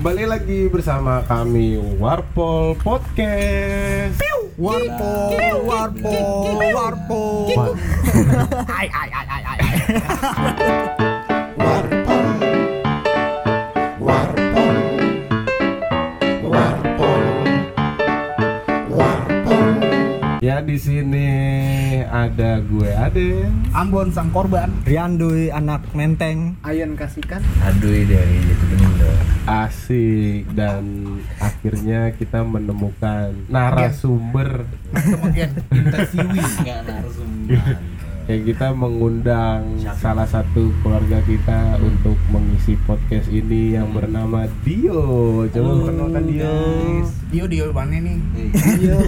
Kembali lagi bersama kami Warpol Podcast. Warpol, warpol, warpol. Ai ai ai ai ai. Warpol. Warpol. Warpol. Warpol. Ya di sini ada gue Aden. Ambon sang korban. Riandui anak menteng Ayan kasihkan. Adui dari Jati Benindo. Asik dan akhirnya kita menemukan narasumber Kemudian Interviewing narasumber. Kayak kita mengundang salah satu keluarga kita untuk mengisi podcast ini yang bernama Dio. Coba perkenalkan Dio. guys. Dio Dio mana nih? Dio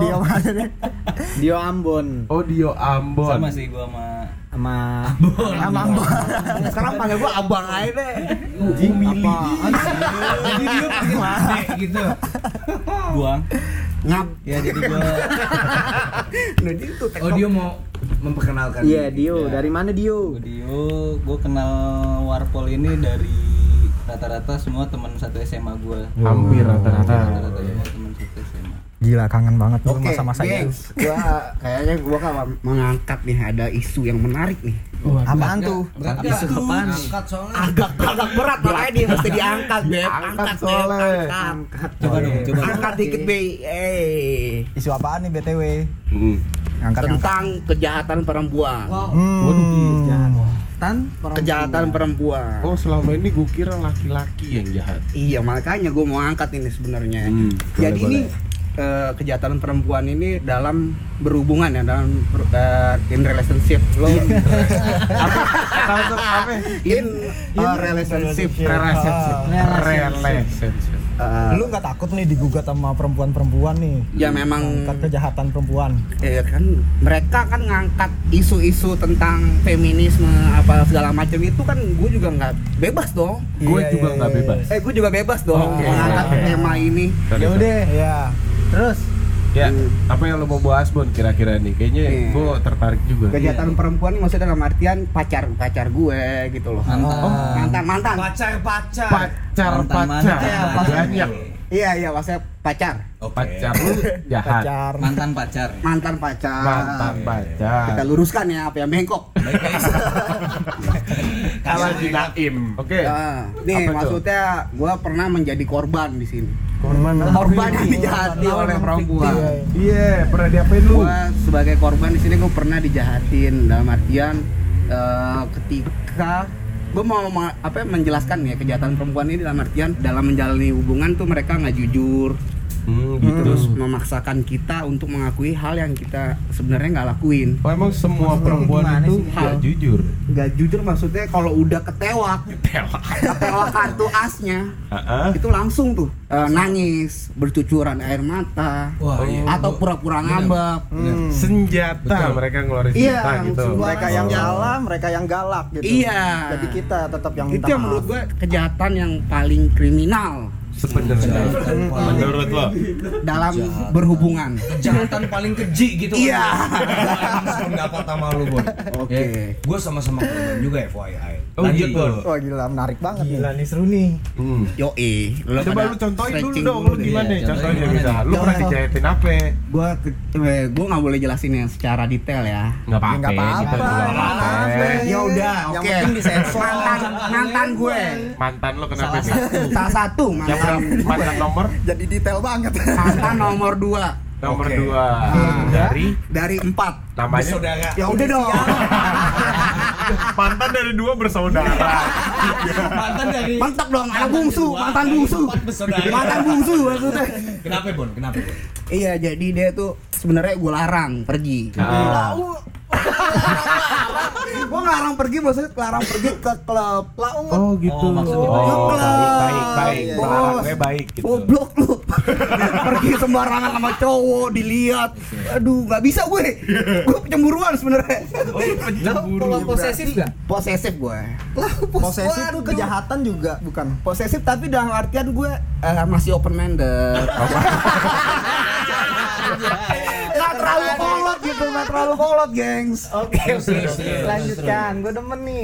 Dio mana nih Dio Ambon Oh Dio Ambon. Sama sih gua sama sama Sama Ambon. Sekarang panggil gua abang aja deh. Jimmy Jadi dia pakai gitu. Buang. Ngap. Ya jadi gua Nah, itu tek- Oh dia mau memperkenalkan Iya. Dio dari mana Dio gua Dio, gua kenal Warpol ini dari rata-rata semua teman satu SMA gua. Hampir rata-rata. Rata-rata semua teman satu SMA. Gila kangen banget tuh Oke, masa-masa itu gengs. Gua kayaknya gua kan mengangkat nih ada isu yang menarik nih. Apaan tuh Berat Isu apaan? Angkat soalnya. Agak agak berat makanya dia mesti diangkat, Beb. Angkat Angkat, soalnya. Angkat. Coba dong, coba dong. Angkat dikit, Be. Eh. Isu apaan nih BTW Hmm. Angkat Tentang kejahatan perempuan. hmm. Tan Kejahatan perempuan. Oh selama ini gue kira laki-laki yang jahat. Iya makanya gue mau angkat ini sebenarnya. Hmm, Jadi boleh, ini eh, kejahatan perempuan ini dalam berhubungan ya dalam eh, in relationship lo Langsung apa? in a relationship Relationship. Ah. Relationship. Eh, Lu nggak takut nih digugat sama perempuan-perempuan nih ya memang Angkat kejahatan perempuan eh, kan mereka kan ngangkat isu-isu tentang feminisme apa segala macam itu kan gue juga nggak bebas dong. Gue Iya, juga iya, nggak iya. bebas. Eh gue juga bebas dong Oke. mengangkat tema ini. Ya udah ya Terus Ya, apa yang lo mau bahas Bon kira-kira nih? Kayaknya Iya. gue tertarik juga. Kejahatan perempuan ini maksudnya dalam artian pacar pacar gue gitu loh. Mantan. Oh, mantan mantan. pacar pacar. Pacar Mantan, pacar mantan. Ya, banyak. Iya iya maksudnya pacar. Oke. Pacar lu jahat. pacar Mantan pacar. Mantan pacar. Mantan pacar. Kita luruskan ya apa yang bengkok. Kalah di Naim. Oke. Nah, nih Apa maksudnya gue pernah menjadi korban di sini. Korban Korban yang dijahati oleh perempuan. Iya, pernah diapain lu? Gue sebagai korban di sini gue pernah dijahatin. Dalam artian eh, ketika gue mau ma- apa menjelaskan ya kejahatan perempuan ini dalam artian dalam menjalani hubungan tuh mereka nggak jujur Hmm, gitu. terus memaksakan kita untuk mengakui hal yang kita sebenarnya nggak lakuin Oh, emang semua perempuan gimana itu nggak jujur. nggak jujur maksudnya kalau udah ketewak ketewak kartu asnya Heeh. itu langsung tuh eh, nangis bercucuran air mata Wah, iya. atau pura-pura ngambek Senjata Betul. mereka ngeluarin Iya, senjata gitu. mereka yang Iya. nyala mereka yang galak gitu Iya. jadi kita tetap yang itu yang menurut gue kejahatan yang paling kriminal Sebenarnya. Kejahatan Menurut lo? dalam Jahat. berhubungan Kejahatan paling keji gitu Iya. kan. Pendapat sama lu, Bon. Oke. Gue sama-sama korban juga FYI. Oh, Lanjut, gitu. Wah gila menarik banget gila nih seru nih Hmm. Yoi. Coba lu contohin dulu dong, lu gimana? Iya, Contohnya bisa. Lu pernah dijahitin apa? Gua eh, gua nggak boleh jelasin yang secara detail ya. Nggak apa-apa. nggak apa-apa, kita juga nggak apa-apa. Ya udah, Yang oke. penting disensor. Mantan mantan gue. Mantan lo kenapa sih? satu, salah satu Yang mantan. Mantan nomor? jadi detail banget Mantan nomor dua Nomor Oke. dua Ah. dari dari empat. namanya Bersaudara. Ya udah dong. mantan dari dua bersaudara. Mantan dari Mantap dong, anak bungsu, mantan bungsu. Mantan bungsu maksudnya. Kenapa, Bon? Kenapa, Bon? Iya, jadi dia tuh sebenarnya gue larang pergi. Ah. Gue ngelarang pergi maksudnya larang pergi ke klub. Lah, Oh gitu. Oh, maksudnya Oh, pergi. baik baik baik. Iya, Melarangnya baik gitu. Goblok lu. pergi sembarangan sama cowok dilihat. Aduh, nggak bisa gue. Gue cemburuan sebenarnya. Kalau posesif gak? Posesif gue. posesif tuh kejahatan juga bukan Posesif tapi dalam artian gue eh, masih open minded. Gitu nggak terlalu kolot gengs Oke, oke. terus, terus, Lanjutkan. Gue demen nih.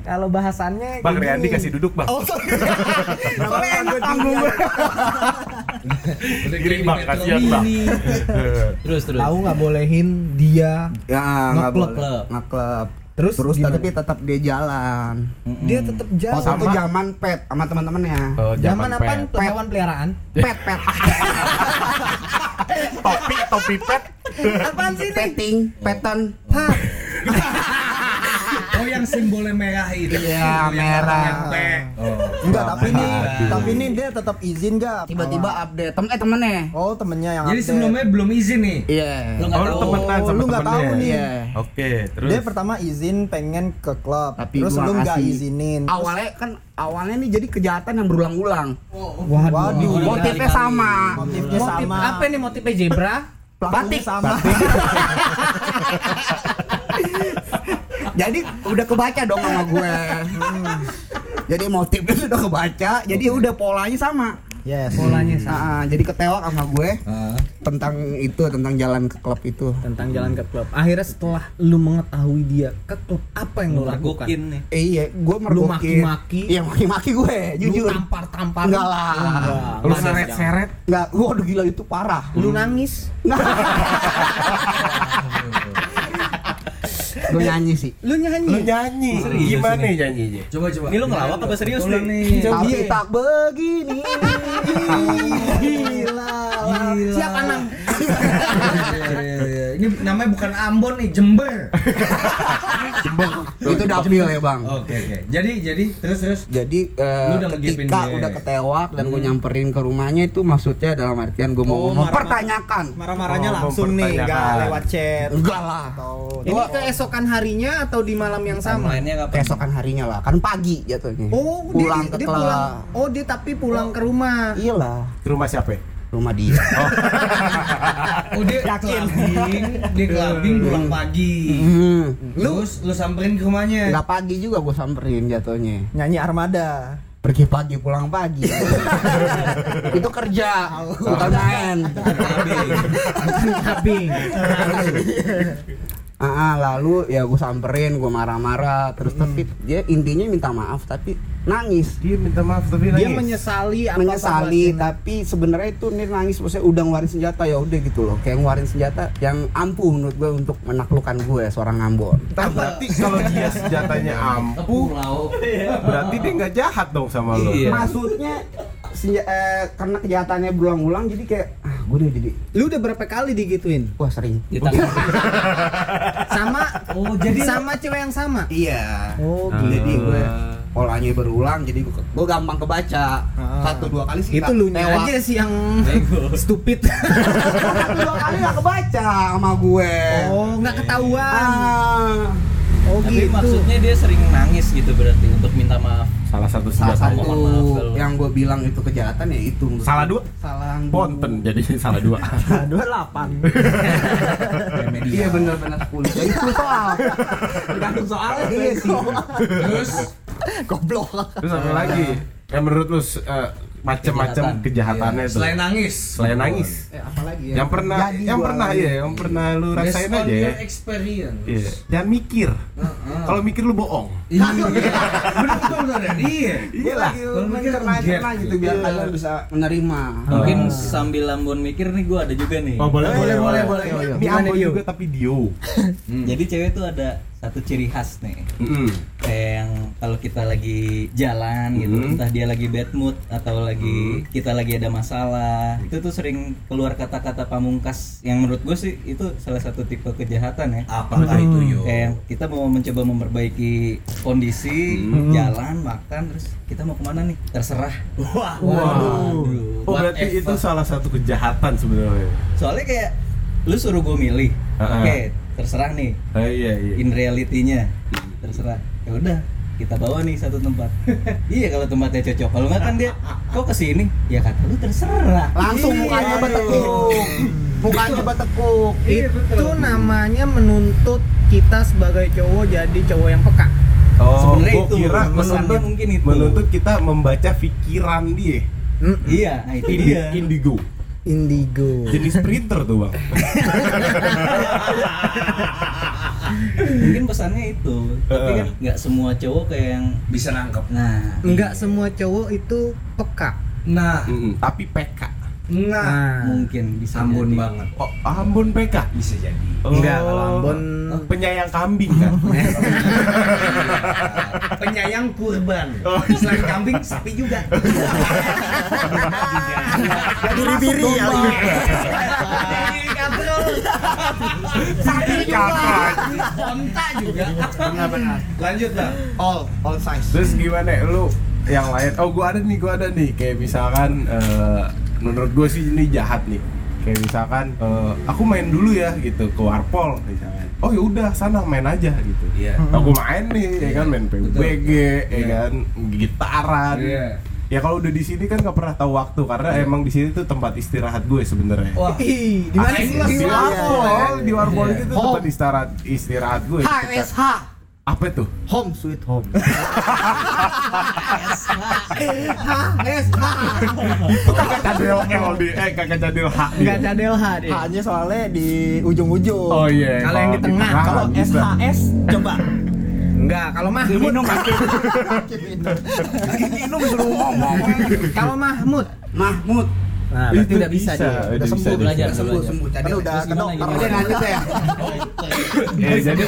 Kalau bahasannya Bang gini. kasih duduk bang. oh sorry Soalnya enak panggung gue. Bang, kasihan. Bang. Terus terus. tahu nggak bolehin dia Ya nggak Ngeklub. Terus Terus gimana? tapi tetap dia jalan. dia tetap Oh, jalan satu zaman pet sama teman-temannya. Oh, zaman apa pet. hewan peliharaan Pet pet. Topi, topi pet. apaan sih nih Petting, peton. Oh yang simbolnya merah itu. Iya, merah. Yang. Oh. enggak tapi nih Aduh. tapi nih dia tetap izin nggak Tiba-tiba update. Tem eh temennya. oh temennya yang Jadi update. sebelumnya belum izin nih. Iya. Lu nggak Oh, tahu. temenan sama lu nggak tahu nih. Iya. Oke, terus. dia pertama izin pengen ke klub Tapi terus lu nggak kasih. izinin Terus- Awalnya kan awalnya nih jadi kejahatan yang berulang-ulang. waduh, Waduh. Motifnya sama. motifnya Motif sama apa nih motifnya zebra? pelakunya Batik. sama Jadi udah kebaca dong sama gue. Jadi motifnya sudah kebaca, jadi udah polanya sama. yes Polanya sama. Nah, jadi ketewak sama gue Ah. tentang itu tentang jalan ke klub itu. Tentang jalan ke klub. Akhirnya setelah lu mengetahui dia ke klub, apa yang lu lakukan? Mergokin nih. Eh, iya, gue mergokin. maki-maki? Iya maki-maki gue, jujur. Lu tampar-tampar. Enggak lah. Lu seret-seret. Enggak, waduh gila itu parah. Lu nangis. gue nyanyi sih. Lu nyanyi. Lu nyanyi. Gimana nih nyanyinya? Coba coba. Ini lu ngelawak apa serius nih? Tapi tak begini. gila Siap Anang. Ini namanya bukan Ambon nih, Jember. itu dapil ya, Bang. Oke oke. Jadi jadi terus terus. Jadi eh, Lu udah ketika dia. udah ketewak dan gue nyamperin ke rumahnya itu maksudnya dalam artian gue mau Oh, mempertanyakan. marah-marahnya Oh, langsung nih nggak mempertanyakan. lewat chat Enggak lah. atau Ini keesokan harinya atau di malam yang sama? Keesokan harinya lah, kan pagi jatuhnya. Oh, pulang dia, ke dia pulang. Oh, dia tapi pulang ke rumah. Iya lah, Ke rumah siapa? ya? Rumah dia. Oh dia clubbing, dia clubbing pulang pagi. Hmm. Terus lu samperin ke rumahnya. Enggak pagi juga gue samperin jatuhnya. nyanyi armada Pergi pagi pulang pagi. itu kerja, bukan main. Kabing. Ah, ah, lalu ya gue samperin, gue marah-marah, terus tapi dia intinya minta maaf tapi nangis. Dia minta maaf tapi Dia nangis. menyesali apa menyesali tapi sebenarnya itu nih nangis maksudnya udah ngeluarin senjata ya udah gitu loh kayak ngeluarin senjata yang ampuh menurut gue untuk menaklukkan gue seorang Ambon Tapi berarti kalau dia senjatanya ampuh, berarti dia nggak jahat dong sama lo. Iya. maksudnya senja- eh, karena kejahatannya berulang-ulang jadi kayak gue udah jadi Lu udah berapa kali digituin? wah sering. Sama Oh, jadi sama cewek yang sama. iya Oh, Ah. jadi gue polanya berulang jadi gue, gue gampang kebaca satu dua kali sih Itu lu aja sih yang stupid. satu dua kali gak kebaca sama gue Oh, nggak ketahuan. ah Oh, Tapi gitu. maksudnya dia sering nangis gitu berarti untuk minta maaf. Salah satu salah satu maaf yang gue bilang itu kejahatan ya itu Salah dua? salah Ponten jadi salah dua. dua delapan. Iya benar-benar sepuluh jadi sepuluh soal. Tergantung soalnya iya sih. Terus? Goblok. Terus apa lagi? Yang menurut lu eh, macam-macam Kejahatan. kejahatannya iya, tuh. selain nangis. Selain nangis. eh apalagi ya Yang pernah Jadi yang gua pernah lagi. ya, yang pernah lu rasain aja ya. experience. Iya. Jangan mikir. Heeh. Kalau mikir lu bohong. Iya. Iya. Iya lah, Kalau mikir gap cerna gitu biar Iya. kalian bisa menerima. Mungkin Oh. sambil Ambon mikir nih gue ada juga nih. Oh, boleh, boleh, boleh, boleh, boleh. boleh. Ini Ambon juga tapi Dio. Jadi cewek tuh ada satu ciri khas nih. Mm-mm. Kayak yang kalau kita lagi jalan gitu, Hmm. entah dia lagi bad mood atau lagi kita lagi ada masalah, itu tuh sering keluar kata-kata pamungkas yang menurut gue sih itu salah satu tipe kejahatan ya. Apakah itu yo? Kayak yang kita mau mencoba memperbaiki kondisi, Hmm. jalan, makan, terus kita mau ke mana nih? Terserah. Waduh. Oh, berarti itu salah satu kejahatan sebenarnya. Soalnya kayak lu suruh gue milih, Oke terserah nih. Oh, iya, iya. in reality-nya terserah ya udah kita bawa nih satu tempat iya kalau tempatnya cocok kalau nggak kan dia kok ke sini ya kata lu terserah Langsung mukanya bertekuk. Mukanya bertekuk. itu namanya menuntut kita sebagai cowok jadi cowok yang peka. Oh, Sebenarnya itu, kira menuntut, mungkin itu. menuntut kita membaca pikiran dia. iya nah itu dia Indigo. Indigo. Jenis printer tuh bang. mungkin pesannya itu tapi kan nggak semua cowok kayak yang Bisa nangkep. nah Enggak semua cowok itu peka. Nah, Tapi PK. Nah, Nah, mungkin bisa Ambon jadi. banget. Oh, Ambon PK. Bisa jadi. Enggak, kalau Ambon penyayang kambing kan. Penyayang kurban. Oh, Selain kambing, sapi juga. Biri-biri ya. Sapi kakak. Onta juga. Benar-benar. Lanjut lah. All, all size. Terus gimana lu yang lain? Oh, gua ada nih, gua ada nih. Kayak misalkan eh, menurut gue sih ini jahat nih. Kayak misalkan eh, aku main dulu ya gitu ke Warpol misalkan. Oh ya udah sana main aja gitu. Iya. Aku main nih, ya kan main PUBG, ya Iya. kan gitaran. Iya. Ya kalau udah di sini kan gak pernah tahu waktu karena emang di sini tuh tempat istirahat gue sebenarnya. Wah. Ih, di mana sih? di Warpol, di Warpol Iya. itu tempat istirahat istirahat gue. HSH. Apa tuh? Home sweet home. Itu kagak cadel L di eh kagak cadel H. Enggak cadel H deh. H-nya soalnya di ujung-ujung. Oh iya. Kalau yang di tengah, Kalau. SHS coba. Enggak, kalau Mahmud. minum lagi minum disuruh ngomong. Kalau Mahmud. Mahmud Nah, berarti Itu udah bisa, dia. udah Udah sembuh. bisa, belajar bisa. sembuh belajar. sembuh Kan tadi udah Terus ke gimana, dokter. gimana? Udah lanjut ya Eh, jadi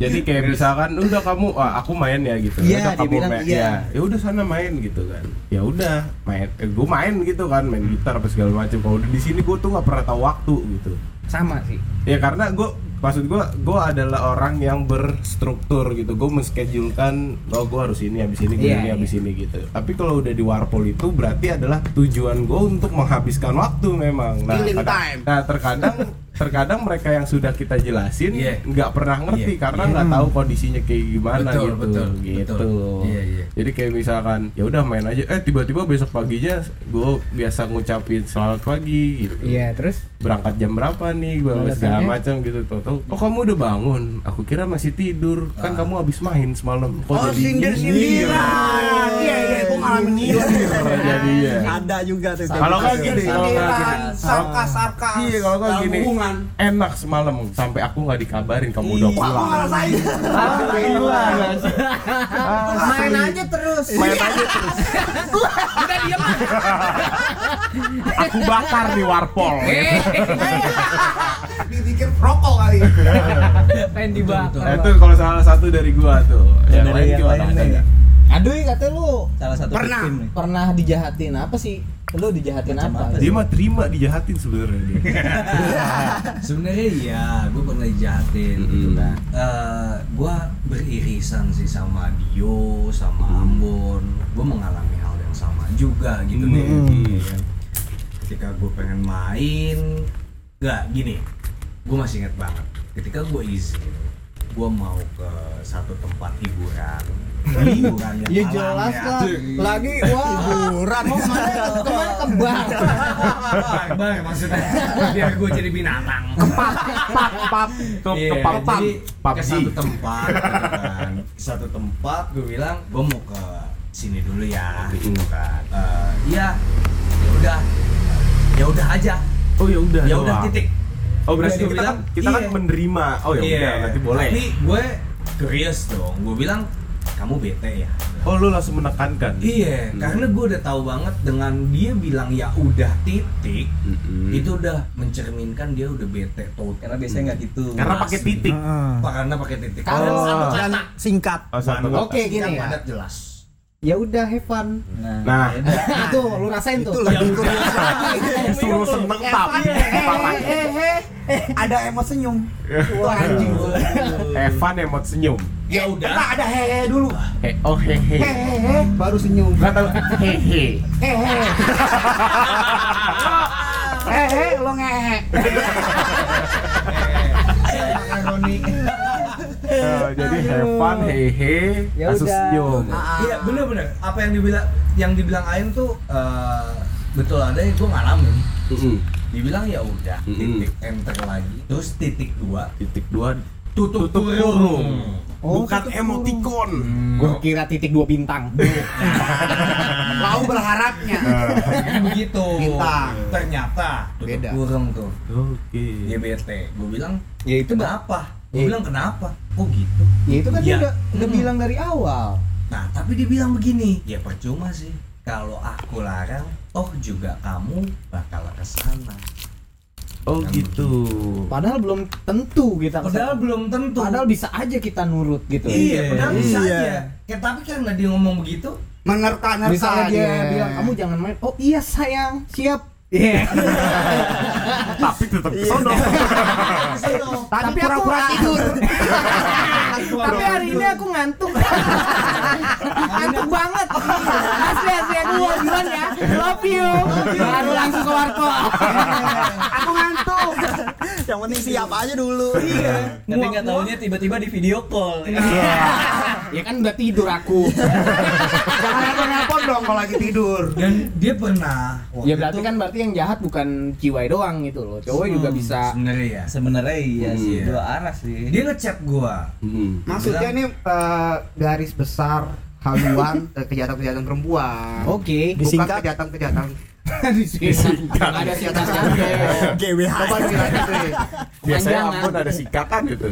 jadi kayak misalkan udah kamu ah, aku main ya gitu. Iya, udah dia kamu main. iya. Ya, ya udah sana main gitu kan. Ya udah main eh, gue main gitu kan, main gitar apa segala macam. Kalau udah di sini gue tuh nggak pernah tahu waktu gitu. Sama sih. Ya karena gue maksud gue gue adalah orang yang berstruktur gitu gue menschedulkan oh gue harus ini habis ini gue Iya, ini iya. habis ini gitu tapi kalau udah di warpol itu berarti adalah tujuan gue untuk menghabiskan waktu memang nah, kadang- time. nah terkadang terkadang mereka yang sudah kita jelasin Iya. nggak pernah ngerti Iya, karena iya. nggak tahu kondisinya kayak gimana Betul, gitu. betul, gitu. Betul. Iya, iya. jadi kayak misalkan ya udah main aja. Eh tiba-tiba besok paginya gue biasa ngucapin selamat pagi gitu. Iya, terus? Berangkat jam berapa nih gue segala macam gitu. Tuh tuh oh kamu udah bangun? Aku kira masih tidur. Kan kamu habis main semalam. Kok Oh jadi sindir sindiran Iya iya gue ngalamin juga jadinya Ada juga tuh. kalau nggak gini kalau nggak gini. Sarkas sarkas iya kalau nggak Dalam gini enak semalam sampai aku nggak dikabarin kamu udah pulang. main aja terus. main aja terus. Aku bakar di warpol. Dipikir rokok kali. Pengen dibakar. Itu kalau salah satu dari gua tuh. Yang lain gimana Aduh, katanya lu salah satu Pernah. victim nih pernah dijahatin apa sih? Lu dijahatin Macam apa? dia mah terima dijahatin sebenarnya dia. Sebenarnya iya, gue pernah dijahatin gitu Mm-mm. kan. Eh, gue beririsan sih sama Dio, sama Ambon. Gue mengalami hal yang sama juga gitu nih. Iya. Ketika gue pengen main, nggak gini. Gue masih inget banget. Ketika gue izin, gue mau ke satu tempat hiburan. Hiburan yang Ya alamnya. jelas lah. Lagi wah hiburan. Mau ke mana? Ke mana? Ke bar? Bang, maksudnya. Biar gue jadi binatang. pap pap. Ke Iya, ke pap. pap pap ke satu tempat gitu kan. satu tempat gue bilang gue mau ke sini dulu ya gitu. kan. Eh, iya. Ya udah. Ya udah aja. Oh ya udah. Ya udah titik. Oh berarti kita kan bilang, kita kan iya. menerima. Oh ya Iya, udah berarti boleh. Tapi gue curious dong. Gue bilang kamu bete ya oh lu langsung menekankan iya Hmm. karena gue udah tahu banget dengan dia bilang ya udah titik Mm-mm. itu udah mencerminkan dia udah bete total karena biasanya nggak gitu karena pakai titik Pak, karena pakai titik Karena Oh. satu kata. singkat. oh, satu Bukan, kata. Oke, gini kan ya. padat jelas Ya udah have fun. nah, Nah. ya. Itu lu rasain tuh. ya udah suruh seneng tap parah Ada emot senyum Wah, anjing. Evan emot senyum ya udah. Enggak ada hehe dulu. He oh hehe Hehehe baru senyum. Nggak tahu. Hehe Hehe Hehe lo ngehe. Eh, jadi fun hehe. Ya kasus udah. senyum. Iya bener-bener. Apa yang dibilang yang dibilang Ain tuh eh, betul ada yang gue ngalamin. Mm-mm. Dibilang ya udah titik enter lagi. Terus titik dua. Titik dua tutup, Tutup kurung. kurung. Oh, bukan tutup emoticon Gua kira titik dua bintang. Berharap berharapnya. Kan begitu Bintang. ternyata tutup Beda. kurung tuh Oke. dia bete gue bilang Ya itu kenapa gue Ya. bilang kenapa oh gitu Ya itu kan dia Ya. udah, udah Hmm. bilang dari awal. nah tapi dia bilang begini ya percuma sih kalau aku larang toh juga kamu bakal ke sana Oh gitu. Padahal belum tentu kita padahal belum tentu Padahal bisa aja kita nurut gitu. iya padahal bisa Iya. aja Kayak tapi karena dia ngomong begitu Menerka-nerka Misalnya dia dia. bilang kamu jangan main. Oh iya sayang, siap. Iya. Tapi tetap kesono. Tapi pura-pura tidur. Tapi hari ini aku ngantuk. ngantuk banget. Asli asli aku mau bilang ya. Love you. Baru langsung ke warkop. aku ngantuk. Yang penting siap aja dulu. Iya. Tapi nggak taunya tiba-tiba di video call. Ya kan udah tidur aku. Jangan nelpon dong kalau lagi tidur. dan dia pernah Ya berarti itu- kan berarti yang jahat bukan ciwai doang gitu loh. Cowok juga bisa sebenarnya ya Sebenarnya iya sih, Iya. dua arah sih. dia ngechat gua Hmm. Maksudnya ini eh, garis besar haluan eh, kejahatan-kejahatan perempuan. Oke. Bukan Disingkat. Disingkat. Ada singkat aja. GWH. Coba dibilang gitu ya. Biasanya ampun ada singkatan gitu.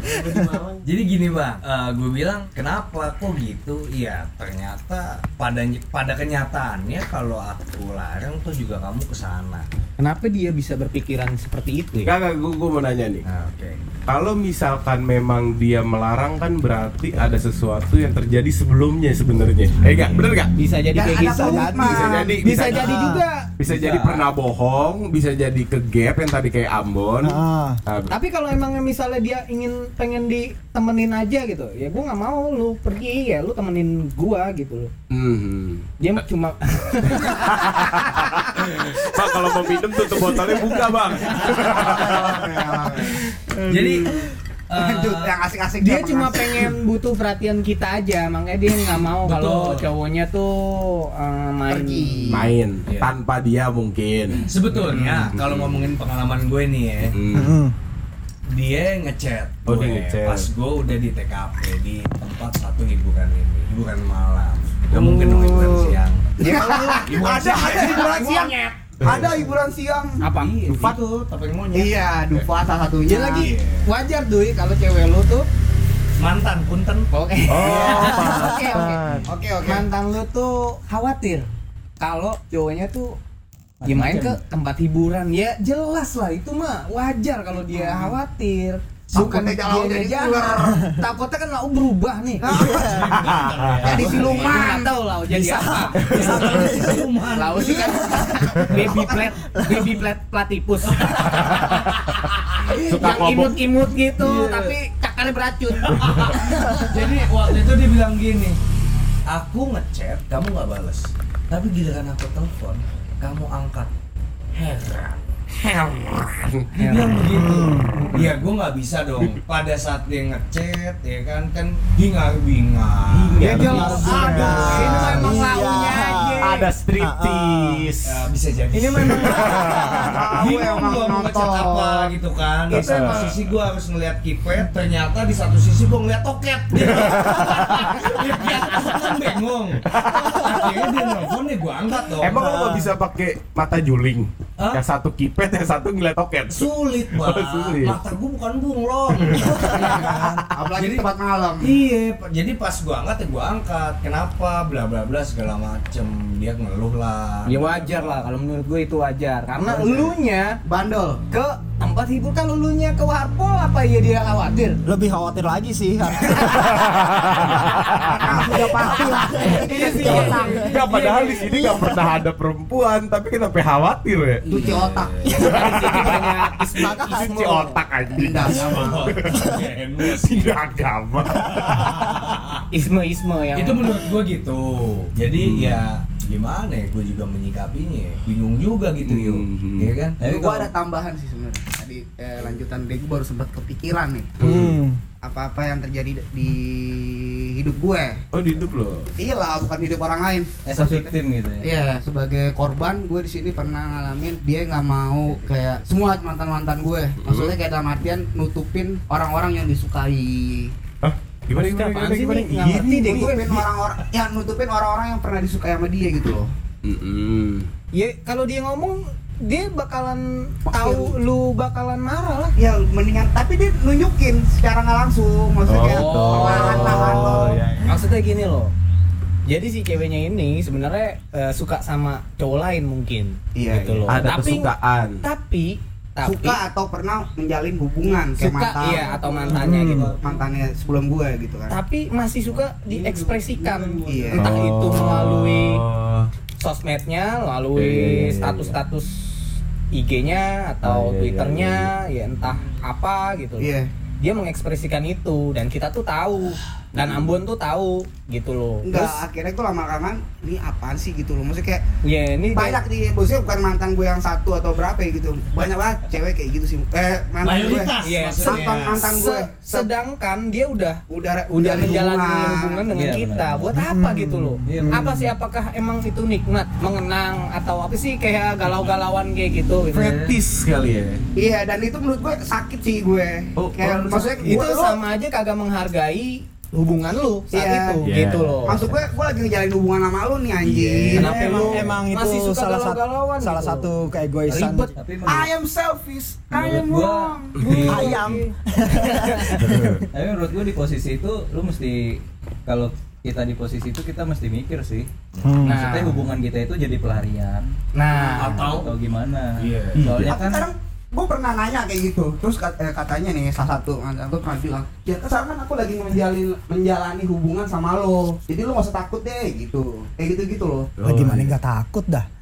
Jadi gini bang, gue bilang kenapa kok gitu? Iya ternyata pada pada kenyataannya kalau aku larang tuh juga kamu ke sana. Kenapa dia bisa berpikiran seperti itu ya? Enggak, gue gue mau nanya nih. Nah, Oke. Kalau misalkan memang dia melarang kan berarti ada sesuatu yang terjadi sebelumnya sebenarnya. Eh enggak, bener enggak? Bisa jadi kayak ada gitu. komitmen. Bisa jadi Bisa jadi juga. bisa jadi pernah bohong, bisa jadi ke gap yang tadi kayak Ambon. Ah. Nah, Tapi kalau emang misalnya dia ingin pengen ditemenin aja gitu, ya gua nggak mau lu pergi ya lu temenin gua gitu loh. hmm. Dia cuma Pak kalau mau minum tutup botolnya buka bang. Jadi Lanjut yang asik-asik dia cuma Mas? pengen butuh perhatian kita aja, makanya dia nggak mau kalau cowoknya tuh eh, main. Pergi. Main Iya. tanpa dia mungkin. sebetulnya kalau ngomongin pengalaman gue nih ya, Hmm. Hmm. dia ngechat Oh, dia gue ngechat. pas gue udah di TKP di tempat satu hiburan ini, hiburan malam. Gak mungkin dong hiburan siang. Ya, ada ada hiburan siang. Ada hiburan siang. Apa? Iya, itu topeng monyet. Iya, Dufa salah satunya. Dia lagi wajar duy kalau cewek lu tuh Mantan punten. oke. Oh, Oke oke. Oke, oke. Mantan lu tuh khawatir kalau cowoknya tuh dia main ke tempat hiburan ya jelas lah itu mah wajar kalau dia khawatir bukan Takutnya dia kalau jadi jahat. takutnya kan lau berubah nih. Jadi siluman. tahu lau jadi apa. Lau sih kan. Baby plat baby plat platypus. Suka yang imut-imut gitu tapi cakarnya beracun. Jadi waktu itu dia bilang gini, aku ngechat, kamu nggak bales. Tapi giliran aku telepon, kamu angkat. Heran. Heran. Dia bilang begitu. Ya gue nggak bisa dong. Pada saat dia ngechat, ya kan kan bingar-bingar. ya jelas ada ini mah emang Iya. launya aja Ada striptease. Ya, bisa jadi. ini memang bingung gua mau ngechat apa gitu kan. Di Itu satu emang- sisi gua harus ngeliat kipet, ternyata di satu sisi gua ngeliat toket. Dia kan bengong. Akhirnya dia nelfon ya gua angkat dong. Emang lo nggak bisa pakai mata juling? Hah? Yang satu kipet, yang satu ngeliat toket. sulit banget. Sulit. Mata gua bukan bunglon. Iya kan? Apalagi Jadi- tempat malam. Iya, jadi pas gua angkat ya gua angkat. Kenapa? Bla bla bla segala macem. Dia ngeluh lah. Ya wajar lah kalau menurut gue itu wajar karena elunya Bandel. ke tempat hibur kalau elunya ke warpol apa ya dia khawatir? Lebih khawatir lagi sih. Udah pasti lah. Iya sih. Enggak, padahal di sini nggak pernah ada perempuan, tapi kenapa khawatir ya? Cuci otak. Cuci otak aja. Pindah sama. Tidak agama. isme isme yang itu menurut gue gitu jadi ya gimana ya gue juga menyikapinya ya. bingung juga gitu Hmm. yuk ya kan Tapi kalau ada tambahan sih sebenarnya. Tadi eh, lanjutan deh gua baru sempat kepikiran nih. Hmm. Apa-apa yang terjadi di hidup gue. Oh, di hidup lo. Iya lah, bukan hidup orang lain. as a victim gitu ya. Iya, sebagai korban gue di sini pernah ngalamin dia nggak mau kayak semua mantan mantan gue. Maksudnya kayak dalam artian nutupin orang-orang yang disukai. Gimana gimana Apaan gimana sih gimana? ngerti deh gue. Orang-orang, ya nutupin orang-orang yang pernah disukai sama dia gitu loh. Mm-mm. Ya kalau dia ngomong dia bakalan tahu lu bakalan marah lah. ya mendingan tapi dia nunjukin secara nggak langsung maksudnya kayak gitu. perlahan-lahan Oh, loh. ya, ya. Maksudnya gini loh. Jadi si ceweknya ini sebenarnya eh, suka sama cowok lain mungkin. Iya, gitu iya. loh. Ada tapi kesukaan. tapi tapi suka atau pernah menjalin hubungan kayak suka mantan iya atau mantannya Hmm, gitu. mantannya sebelum gue gitu kan Tapi masih suka diekspresikan. Iya. Entah itu melalui Oh. sosmednya, Iya, iya, melalui iya, status-status IG-nya atau Oh, iya, iya, Twitternya, ya entah apa gitu. iya Dia mengekspresikan itu dan kita tuh tahu dan Ambon tuh tahu gitu loh. enggak Terus akhirnya gue lama kelamaan ini apaan sih? gitu loh. Maksudnya kayak ya ini dia- banyak di maksudnya bukan mantan gue yang satu atau berapa ya gitu. Banyak banget cewek kayak gitu sih. Eh mantan gue. Mayoritas Iya, mantan mantan gue. Se- sedangkan dia udah udah udah menjalani hubungan. hubungan dengan Iya, kita. benar. buat apa gitu loh? Iya, apa sih apakah emang itu nikmat mengenang atau apa sih kayak galau-galauan kayak gitu gitu? Fetis kali ya. iya dan itu menurut gue sakit sih gue. Oh, kayak oh, maksudnya itu gue- sama aja kagak menghargai hubungan lu saat Iya. itu Iya. gitu loh maksud gue gue lagi ngejalin hubungan sama lu nih anjing Iya. Kenapa emang, lu emang itu masih suka salah satu salah gitu? satu keegoisan Ribet. tapi I am selfish I am wrong di, ayam tapi menurut gua di posisi itu lu mesti kalau kita di posisi itu kita mesti mikir sih Hmm. maksudnya hubungan kita itu jadi pelarian nah atau atau gimana Iya. soalnya kan kadang gue pernah nanya kayak gitu. Terus eh, katanya nih salah satu mantan gue pernah bilang ya sekarang kan aku lagi menjalani menjalani hubungan sama lo. Jadi lo gak usah takut deh gitu. Kayak gitu gitu loh. Lah, gimana nggak takut dah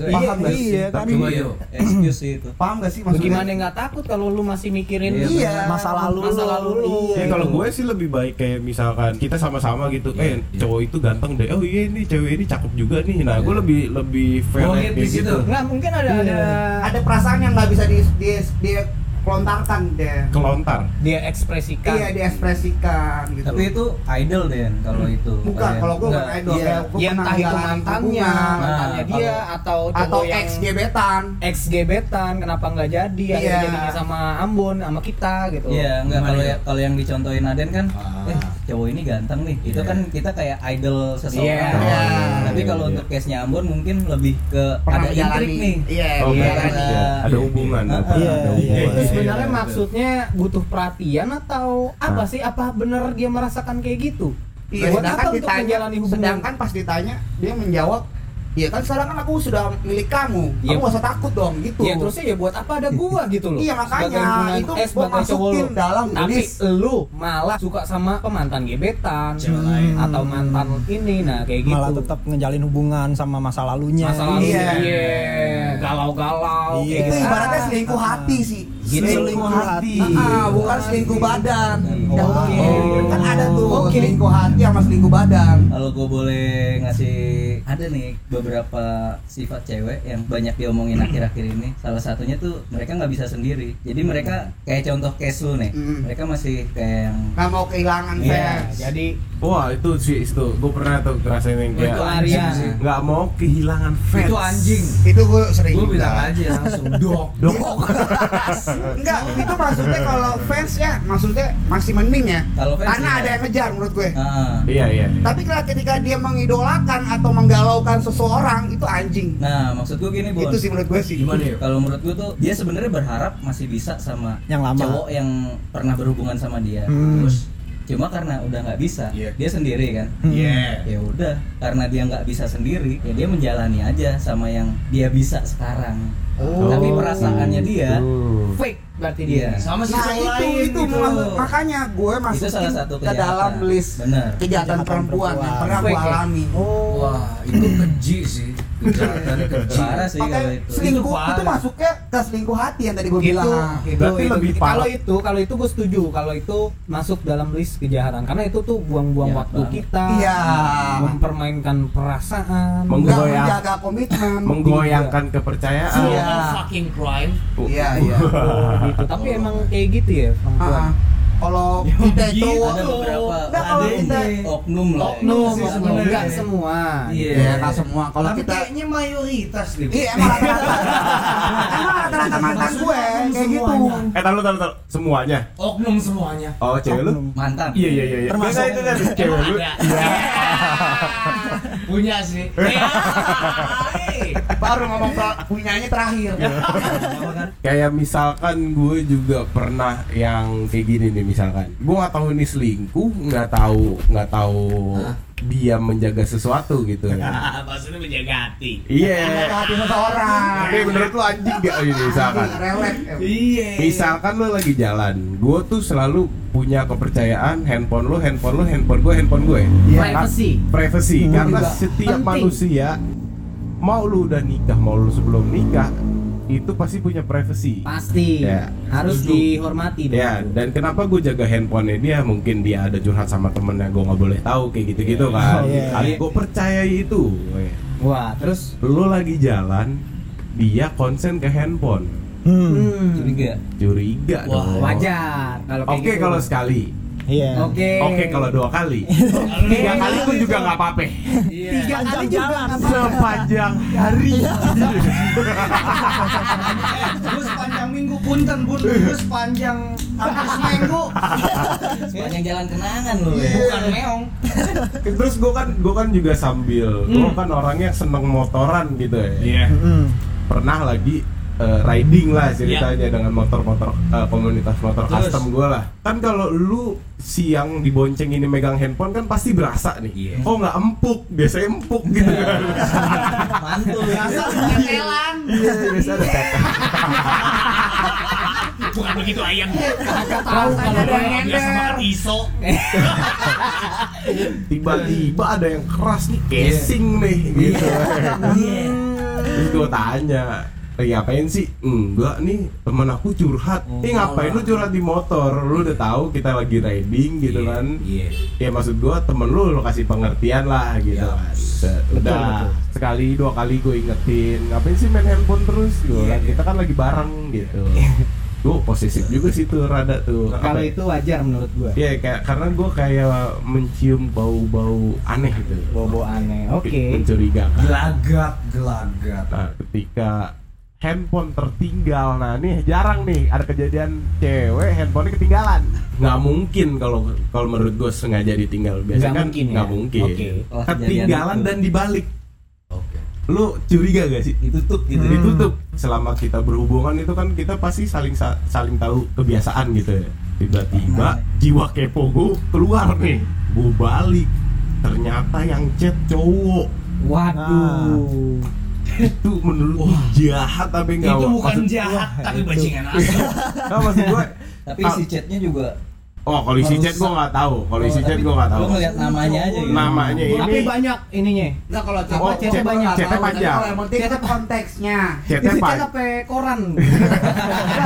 Paham excuse gak sih. iya kan? Coba yuk excuse itu paham gak sih maksudnya bagaimana nggak takut kalau lu masih mikirin Iya, Iya. masa lalu masa lu. lalu lu Iya. Ya kalau gue sih lebih baik kayak misalkan kita sama-sama gitu, eh cowok itu ganteng deh, oh iya ini cewek ini cakep juga nih. Nah gue lebih lebih fair Oh, situ. gitu. nggak mungkin ada Iya. ada ada perasaan yang nggak bisa di di, di kelontarkan deh Kelontar. dia ekspresikan iya diekspresikan gitu. Tapi itu idol deh kalau itu. Bukan Kalian- kalau gue bukan idol Iya, kayak gua yang entah itu mantannya, mantannya Nah, dia atau atau ex gebetan ex gebetan kenapa nggak jadi? Iya. akhirnya jadinya sama Ambon sama kita gitu. Iya, enggak kalau ya? ya, kalau yang dicontohin Aden kan, Ah. eh cowok ini ganteng nih. Itu Iya. kan kita kayak idol seseorang. Iya. kan. Iya. Tapi Iya, kalau iya. untuk case-nya Ambon mungkin lebih ke pernah ada intrik nih. iya Oh, iya, berarti iya. ada, ada hubungan. Iya, ada iya, hubungan. itu iya, sebenarnya iya, maksudnya butuh perhatian atau apa sih apa bener dia merasakan kayak gitu Iya, sedangkan apa untuk ditanya, sedangkan pas ditanya dia menjawab, Iya kan sekarang kan aku sudah milik kamu, Iya. kamu gak usah takut dong gitu. ya terusnya ya buat apa ada gua gitu loh Iya, makanya, itu eh, gua sebagai cowok masukin dalam tapi lu malah suka sama pemantan gebetan lain. atau mantan ini nah kayak gitu malah tetap ngejalin hubungan sama masa lalunya masa lalu Iya. iya galau-galau Iya. kayak itu gitu. ibaratnya Ah. selingkuh hati sih. Selingkuh hati. Ah, bukan selingkuh badan. Oke. Kan ada tuh Oke. selingkuh hati sama selingkuh badan. Kalau gue boleh ngasih ada nih beberapa sifat cewek yang banyak diomongin akhir-akhir ini. Salah satunya tuh mereka nggak bisa sendiri. Jadi mereka kayak contoh case lu nih. Mm. Mereka masih kayak yang Nggak mau kehilangan Iya, fans. jadi Wah itu sih itu gue pernah tuh ngerasain yang kayak Itu Arya. nggak mau kehilangan fans. Itu anjing. Itu gue sering. Gue bilang aja langsung dok. Dok. Enggak, itu maksudnya kalau fans ya maksudnya masih mending ya. Kalau fans Karena iya. ada yang ngejar menurut gue. Ah. Iya iya. Tapi kalau ketika dia mengidolakan atau menggalaukan seseorang itu anjing. Nah, maksud gue gini, Bon. Itu sih menurut gue sih. Gimana ya? Kalau menurut gue tuh dia sebenarnya berharap masih bisa sama Yang lama. cowok yang pernah berhubungan sama dia. Hmm. Terus cuma karena udah nggak bisa, Iya. dia sendiri kan. Hmm. Iya. Ya udah, karena dia nggak bisa sendiri, ya dia menjalani aja sama yang dia bisa sekarang. Oh. Tapi perasaannya dia Tuh. fake berarti dia Iya. Sama si Nah itu lain itu gitu. makanya gue satu ke dalam list Bener. kejahatan Kejahatan perempuan yang perempuan. pernah gue ya? alami. oh Wah, itu keji sih. Parah sih Oke, kalau itu. selingkuh Itu itu, masuknya ke selingkuh hati yang tadi gue gitu, bilang. gitu, Berarti itu. lebih parah. kalau itu kalau itu gue setuju kalau itu masuk dalam list kejahatan karena itu tuh buang-buang Ya, waktu banget. kita Iya. mempermainkan perasaan Menggoyang. menjaga komitmen. Menggoyangkan kepercayaan. Iya. fucking crime. Iya, iya. gitu tapi emang kayak gitu ya perempuan Ah, kalau kita itu ada beberapa Enggak, kalau ada kita- ini oknum lah Oknum sih oknum sebenarnya. enggak semua. Iya. ya nggak semua kalau Tapi kita kayaknya mayoritas deh. iya emang rata-rata emang rata-rata mantan gue kayak gitu Eh tahu tahu tahu semuanya. Oknum semuanya. Oh cewek lu? mantan Iya iya iya. iya. Termasuk- Enggak, itu kan cewek lu. Punya sih. Baru ngomong pra- punyanya terakhir Kayak misalkan gue juga pernah yang kayak gini nih misalkan. Gue nggak tahu ini selingkuh, nggak tahu nggak tahu dia menjaga sesuatu gitu. Maksudnya menjaga hati. Iya. hati seseorang Tapi menurut lu anjing gak ini misalkan? relet Iya. Misalkan lu lagi jalan, gue tuh selalu punya kepercayaan handphone lu, handphone lu, handphone gue, handphone gue. Privacy. Privacy, Hmm, karena juga setiap penting. manusia mau lu udah nikah, mau lu sebelum nikah, itu pasti punya privacy. Pasti. Ya. Harus Setuju. dihormati dong. Ya, dan kenapa gue jaga handphonenya dia? Mungkin dia ada curhat sama temennya, gue nggak boleh tahu kayak gitu-gitu kan. Oh. Kali gue percaya itu. Wah, terus Lu lagi jalan, dia konsen ke handphone, Hmm. curiga curiga Wah, dong. wajar Oke gitu. kalau sekali, Iya. Oke. oke kalau dua kali, tiga kali pun juga nggak apa-apa. Iya. Tiga kali juga. Sepanjang hari. Gue sepanjang minggu punten bun, gue sepanjang hampir seminggu. sepanjang jalan kenangan lu ya Bukan meong. Terus gue kan, gue kan juga sambil, gue kan orangnya seneng motoran gitu ya. Iya. Hmm. Pernah lagi eh, riding lah ceritanya dengan motor-motor eh, komunitas motor Terus? custom gue lah. Kan kalau lu siang dibonceng ini megang handphone kan pasti berasa nih. Iya. Oh nggak empuk, biasanya empuk gitu kan. mantul Biasa nyetelan. Iya, biasa ada. Bukan begitu ayam. Tahu kalau yang Biasa makan iso. Tiba-tiba ada yang keras nih, casing nih gitu. Iya. Terus gue tanya, lagi ngapain sih? Enggak nih, temen aku curhat. Eh ngapain lu curhat di motor? Lu udah tahu kita lagi riding gitu Iya, kan? Iya. Ya maksud gua temen lu lu kasih pengertian lah gitu Iya. kan. Udah sekali dua kali gue ingetin, ngapain sih main handphone terus? Gue Iya. kita kan lagi bareng gitu. Gue posesif juga sih tuh rada tuh. Kalau itu wajar menurut gua. Iya kayak karena gue kayak mencium bau-bau aneh gitu. Bobo aneh. Oke. Mencurigakan. Gelagat, gelagat. Nah, ketika handphone tertinggal, nah ini jarang nih ada kejadian cewek handphonenya ketinggalan. Nggak mungkin kalau kalau menurut gue sengaja ditinggal. Biasanya Nggak kan mungkin ya? nggak mungkin. Oke. Oh, ketinggalan dan dibalik. Oke. Lu curiga gak sih? ditutup gitu Hmm. Ditutup. Selama kita berhubungan itu kan kita pasti saling sa- saling tahu kebiasaan gitu ya. Tiba-tiba jiwa kepo gue keluar nih. Gue balik. Ternyata yang chat cowok Waduh. Itu menurut lu jahat tapi nggak Itu bukan maksud- jahat, tapi bajingan asli. Nggak, maksud gue tapi isi chatnya juga oh kalau isi chat gue nggak tahu kalau isi Oh, chat tapi gue nggak tahu lu ngeliat namanya aja gitu namanya ini Tapi banyak ininya. Nah kalau chat Oh, chat chat- banyak, tapi panjang. Kalau yang penting itu konteksnya. chatnya Isi apa chat apa koran?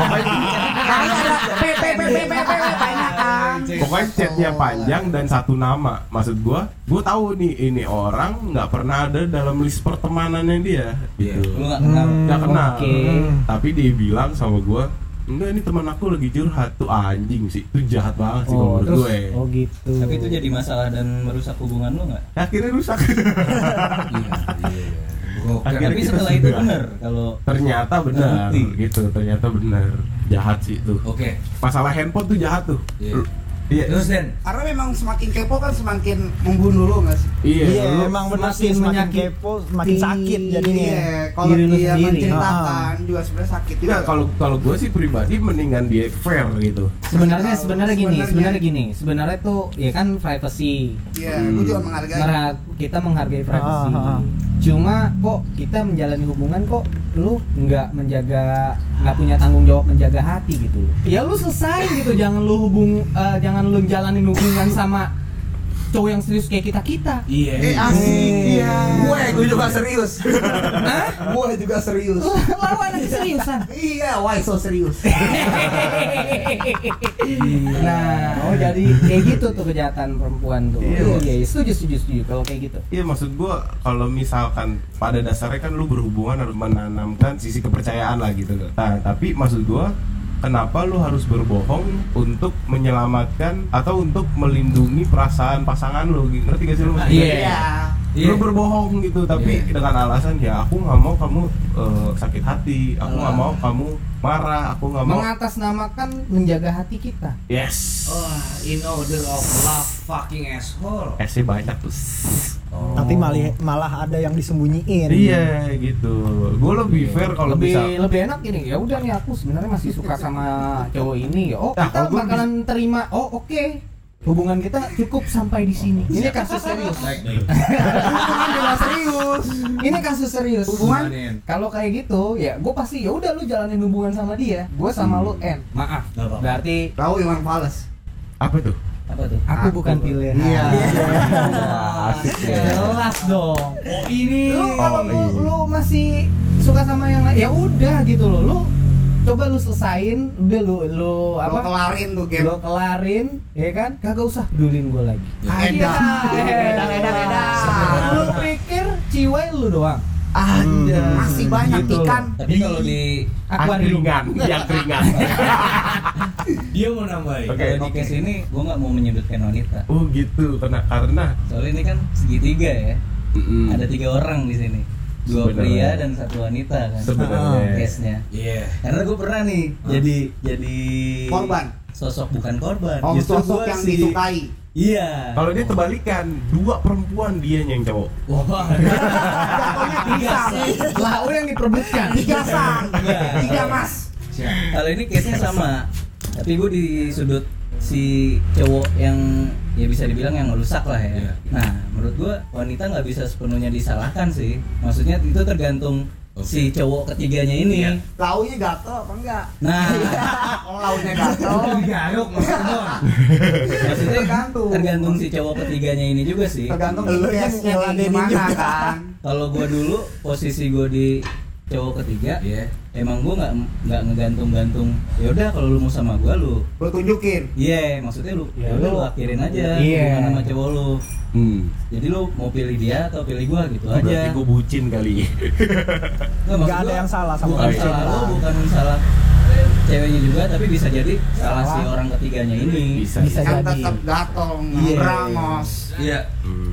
Ada p p p p p p banyak kan. pokoknya chatnya panjang dan satu nama maksud gue gue tahu nih ini orang nggak pernah ada dalam list pertemanannya dia gitu lu nggak kenal nggak kenal Oke. tapi dia bilang sama gue enggak ini teman aku lagi curhat. Tuh anjing sih. Itu jahat banget sih kalau Oh, menurut terus? gue. Oh gitu. tapi itu jadi masalah dan merusak hubungan lu nggak? Akhirnya rusak. Iya, iya. Akhirnya tapi setelah itu sudah. bener kalau ternyata benar gitu. Ternyata benar. Jahat sih itu Oke. masalah handphone tuh jahat tuh. Iya. Iya Terus Den, Karena memang semakin kepo kan semakin membunuh lu nggak sih? iya Iya, lu- emang benar semakin sih semakin kepo semakin sakit jadinya. Iya, kalau dia menceritakan juga sebenarnya sakit juga. Kalau kalau gue sih pribadi mendingan dia fair gitu. Sebenarnya sebenarnya gini, Sebenarnya. sebenarnya gini. Sebenarnya tuh ya kan privacy. Iya, Hmm. gue juga menghargai. Mera- kita menghargai privacy. Cuma kok kita menjalani hubungan kok lu nggak menjaga nggak punya tanggung jawab menjaga hati gitu. Ya lu selesai gitu, jangan lu hubung eh, jangan lu jalanin hubungan sama cowok yang serius kayak kita kita. iya. Eh asik, Iya. Gue, gue juga serius. gue juga serius. Lawan aja seriusan. Iya, why so serius? Nah, oh jadi kayak gitu tuh kejahatan perempuan tuh. Iya, Iya, Mas. iya, setuju, setuju, setuju kalau kayak gitu. Iya maksud gue kalau misalkan pada dasarnya kan lu berhubungan harus menanamkan sisi kepercayaan lah gitu. Nah tapi maksud gue kenapa lu harus berbohong untuk menyelamatkan atau untuk melindungi perasaan pasangan lu gitu. ngerti gak sih lu maksudnya? Iya. lu berbohong gitu tapi dengan alasan ya aku nggak mau kamu eh, sakit hati aku nggak mau kamu marah aku nggak mau mengatasnamakan menjaga hati kita. Yes. Wah, in order of love fucking asshole. eh sih banyak tuh Tapi malah malah ada yang disembunyiin. iya gitu. Gue lebih fair kalau lebih bisa. lebih enak gini ya udah nih aku sebenarnya masih suka sama cowok ini. Ya oh Nah, kita bakalan terima. Oh oke hubungan kita cukup sampai di sini. Ini kasus serius. Hubungan jelas serius. Ini kasus serius. Hubungan kalau kayak gitu ya gue pasti ya udah lu jalanin hubungan sama dia. Gue sama lu end maaf. Nggak apa-apa. berarti Tahu Iwan Fals? apa tuh? Apa tuh? Aku bukan pilihan. Iya. asik ya jelas dong. Oh, ini. lu kalau Oh, lu, iya. lu masih suka sama yang lain ya udah gitu loh. Lu coba lu selesain udah lu lu apa kelarin tuh game. lu kelarin ya kan kagak usah pedulin gue lagi Edan. Edan, edan, edan. lu pikir ciwai lu doang Ada. Masih banyak Gitu. ikan. tapi kalau di akuarium yang keringan Dia mau nambahin. Oke, kalau di case ini gue nggak mau menyudutkan wanita oh gitu karena karena soalnya ini kan segitiga ya mm, ada tiga orang di sini dua Sebenarnya. pria dan satu wanita kan sebenarnya case nya Iya. karena gue pernah nih jadi jadi Korban. sosok bukan korban Oh, Justru sosok gua yang si- disukai. iya kalau dia terbalikan dua perempuan dia yang cowok Wah, Jatuhnya tiga. lau yang diperebutkan Tiga sang. Enggak. Tiga mas. kalau ini case nya sama tapi gue di sudut si cowok yang ya bisa dibilang yang merusak lah ya Iya. nah menurut gue wanita nggak bisa sepenuhnya disalahkan sih maksudnya itu tergantung Oke. si cowok ketiganya ini Iya. Launya gatel apa enggak? nah Kalau launya gatel. digaruk maksudnya. maksudnya Tergantung. tergantung si cowok ketiganya ini juga sih Tergantung Lu yang gimana juga. kan. kalau gue dulu posisi gue di cowok ketiga Iya. emang gue nggak nggak ngegantung-gantung ya udah kalau lu mau sama gue lu Lo tunjukin. iya maksudnya lu Ya, ya udah lu- lu akhirin aja Iya. hubungan sama cowok lu hmm. jadi lu mau pilih dia atau pilih gua gitu berarti aja gue bucin kali Nggak, Nggak ada gua yang salah sama bukan salah lu bukan salah ceweknya juga tapi bisa jadi salah si orang ketiganya ini bisa Bisa Yang jadi. tetap gatel, Iya. ngerangos. Iya. Hmm.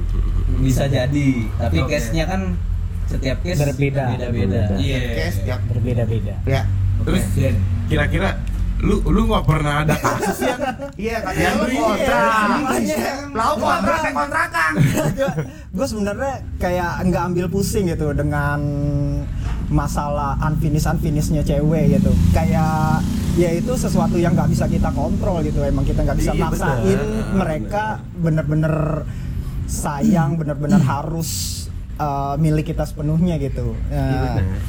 bisa jadi tapi case nya kan setiap case Berbeda. beda-beda Iya. Case tiap. berbeda-beda Ya. terus Den. kira-kira lu lu nggak pernah ada kasus yang Iya, katanya lo kontrak. Lau kontrak, saya kontrakan. gue sebenarnya kayak nggak ambil pusing gitu dengan masalah unfinished unfinishednya cewek gitu kayak ya itu sesuatu yang nggak bisa kita kontrol gitu emang kita nggak bisa Iya, maksain mereka bener-bener sayang bener-bener harus uh, milik kita sepenuhnya gitu bener.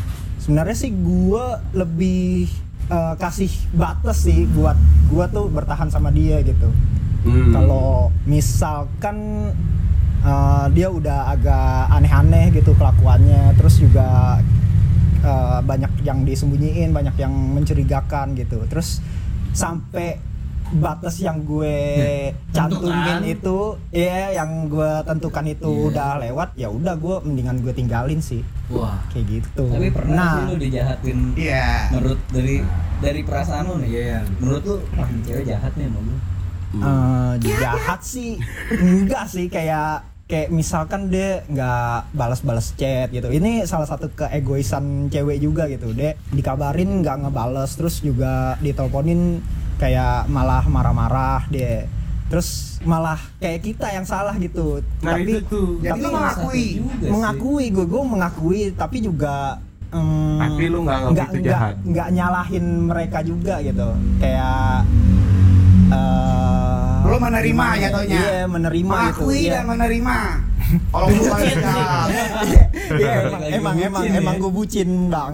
sebenarnya sih gue lebih uh, kasih batas sih buat gue tuh bertahan sama dia gitu Hmm. kalau misalkan uh, dia udah agak aneh-aneh gitu kelakuannya terus juga uh, banyak yang disembunyiin banyak yang mencurigakan gitu terus sampai batas yang gue cantumin Tentukan. itu ya yang gue tentukan itu Iya. udah lewat ya udah gue mendingan gue tinggalin sih Wah. kayak gitu tapi pernah nah sih lu dijahatin Iya. menurut dari dari perasaan lu nih Iya. menurut lu wah ini cewek jahat nih sama gua Eh, jahat sih enggak sih kayak kayak misalkan dia nggak balas-balas chat gitu ini salah satu keegoisan cewek juga gitu dia dikabarin nggak ngebales terus juga diteleponin kayak malah marah-marah dia. Terus malah kayak kita yang salah gitu. Nah tapi itu tuh. Jadi Tapi lo mengakui. Mengakui gue gue mengakui tapi juga em, Tapi lu nggak nggak nggak- nggak nyalahin mereka juga gitu. Kayak eh, Lo menerima jatuhnya. iya menerima gitu Mengakui iya. dan menerima. Kalau lu paling Iya, Balik emang emang bucin emang, ya. emang gue bucin bang.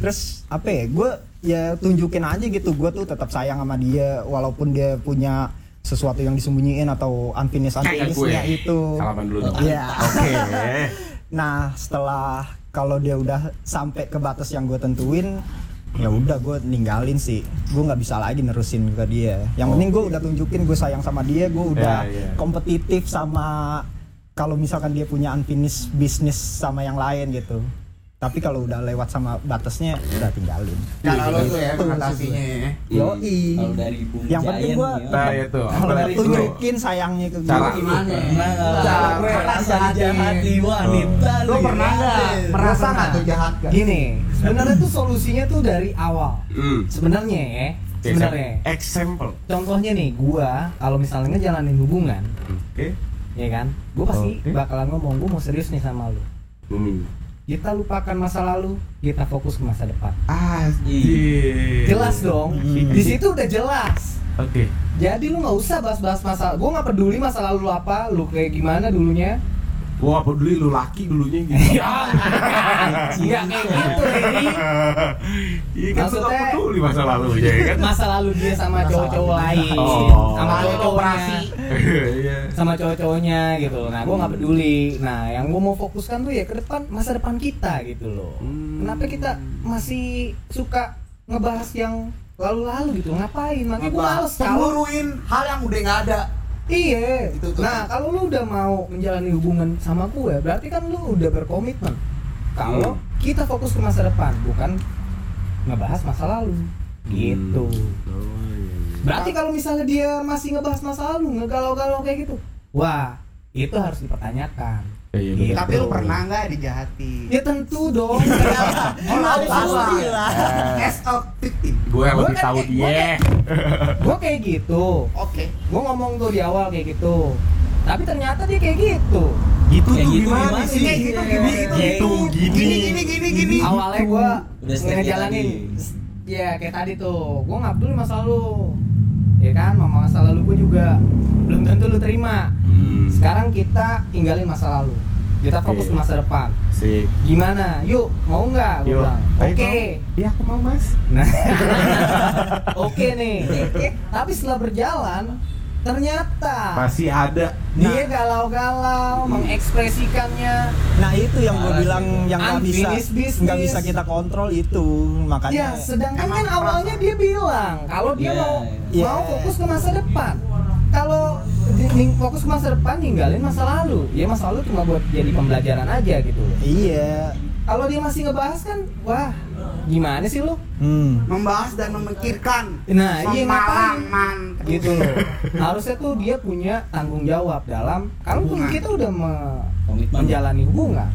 Terus apa ya? Gue ya tunjukin aja gitu gue tuh tetap sayang sama dia walaupun dia punya sesuatu yang disembunyiin atau unfinished unfinishednya itu salaman dulu dong Iya. oke Nah setelah kalau dia udah sampai ke batas yang gue tentuin, ya udah gue ninggalin sih. Gue nggak bisa lagi nerusin ke dia. Yang penting gue udah tunjukin gue sayang sama dia, gue udah Ya, ya. kompetitif sama kalau misalkan dia punya unfinished bisnis sama yang lain gitu. Tapi kalau udah lewat sama batasnya udah tinggalin Cara lo tuh ya Gitu. mengatasinya ya. yoi Kalau dari Bung Yang penting gua- Nah ya. itu kalau tunjukin sayangnya ke gue Cara Gimana? Nah, Cara merasa jahat dijahati wanita Lo pernah nggak merasa nggak tuh jahat kan? Gini, sebenarnya tuh solusinya tuh dari awal. Hmm. Sebenarnya ya, sebenarnya. Example. Contohnya nih, gua kalau misalnya ngejalanin hubungan, Oke. ya kan, gua pasti bakalan ngomong, gua mau serius nih sama lu. Kita lupakan masa lalu, kita fokus ke masa depan. Asik. Jelas dong, Hmm. di situ udah jelas. Oke. Jadi lu nggak usah bahas-bahas masa, gua nggak peduli masa lalu lu apa, lu kayak gimana dulunya. Gua gak peduli lu laki dulunya gitu. Nggak kayak gitu, Dedi. Iya kan lu gak Maksudnya- peduli masa lalu ya kan. Masa lalu dia sama cowok-cowok lain, Oh. sama cowok-cowoknya. Iya. sama cowok-cowoknya gitu. Nah, gue nggak peduli. Nah, yang gue mau fokuskan tuh ya ke depan masa depan kita gitu loh. Hmm. Kenapa kita masih suka ngebahas yang lalu-lalu gitu? Ngapain? Makanya gue males Cemburuin hal yang udah nggak ada. Iya. Nah, kalau lu udah mau menjalani hubungan sama gue, berarti kan lu udah berkomitmen. Kalau Hmm. kita fokus ke masa depan, bukan ngebahas masa lalu. Gitu. Oh, iya. Berarti kalau misalnya dia masih ngebahas masa lalu, ngegalau-galau kayak gitu, wah itu harus dipertanyakan. Iya, iya, Gitu. betul. Tapi lu pernah nggak dijahati? Ya tentu dong. Oh, lu lah. As a victim. Gue yang Gua lebih kan tahu dia. gue kayak gitu. Oke. Gue ngomong tuh di awal kayak gitu. Tapi ternyata dia kayak gitu. Gitu tuh gitu gimana gimana sih? sih? Gitu, gini, Gitu, gini. Gini, gini, gini, gini. Awalnya gue ngejalanin. Ya kayak tadi tuh. Gue nggak peduli masa lalu. Ya kan, mama masa lalu gue juga belum tentu lu terima. Hmm. Sekarang kita tinggalin masa lalu. Kita fokus ke masa depan. Sip. Gimana? Yuk, mau nggak? Gue bilang. Oke. mau. Iya, aku mau, Mas. Nah, oke nih. Tapi setelah berjalan, ternyata Masih ada. dia galau-galau mengekspresikannya. nah itu yang gue bilang yang nggak bisa nggak bisa kita kontrol itu Ya, makanya sedangkan Emang kan awalnya dia bilang kalau dia Iya, mau iya. mau fokus ke masa depan. Kalau fokus ke masa depan ninggalin masa lalu. Ya masa lalu cuma buat jadi pembelajaran aja gitu. iya Kalau dia masih ngebahas kan, wah gimana sih lu? hmm. Membahas dan memikirkan. Nah, iya ngapain? Pengalaman. gitu loh harusnya tuh dia punya tanggung jawab dalam kalau Hubungan. kita udah me- Komitmen. menjalani hubungan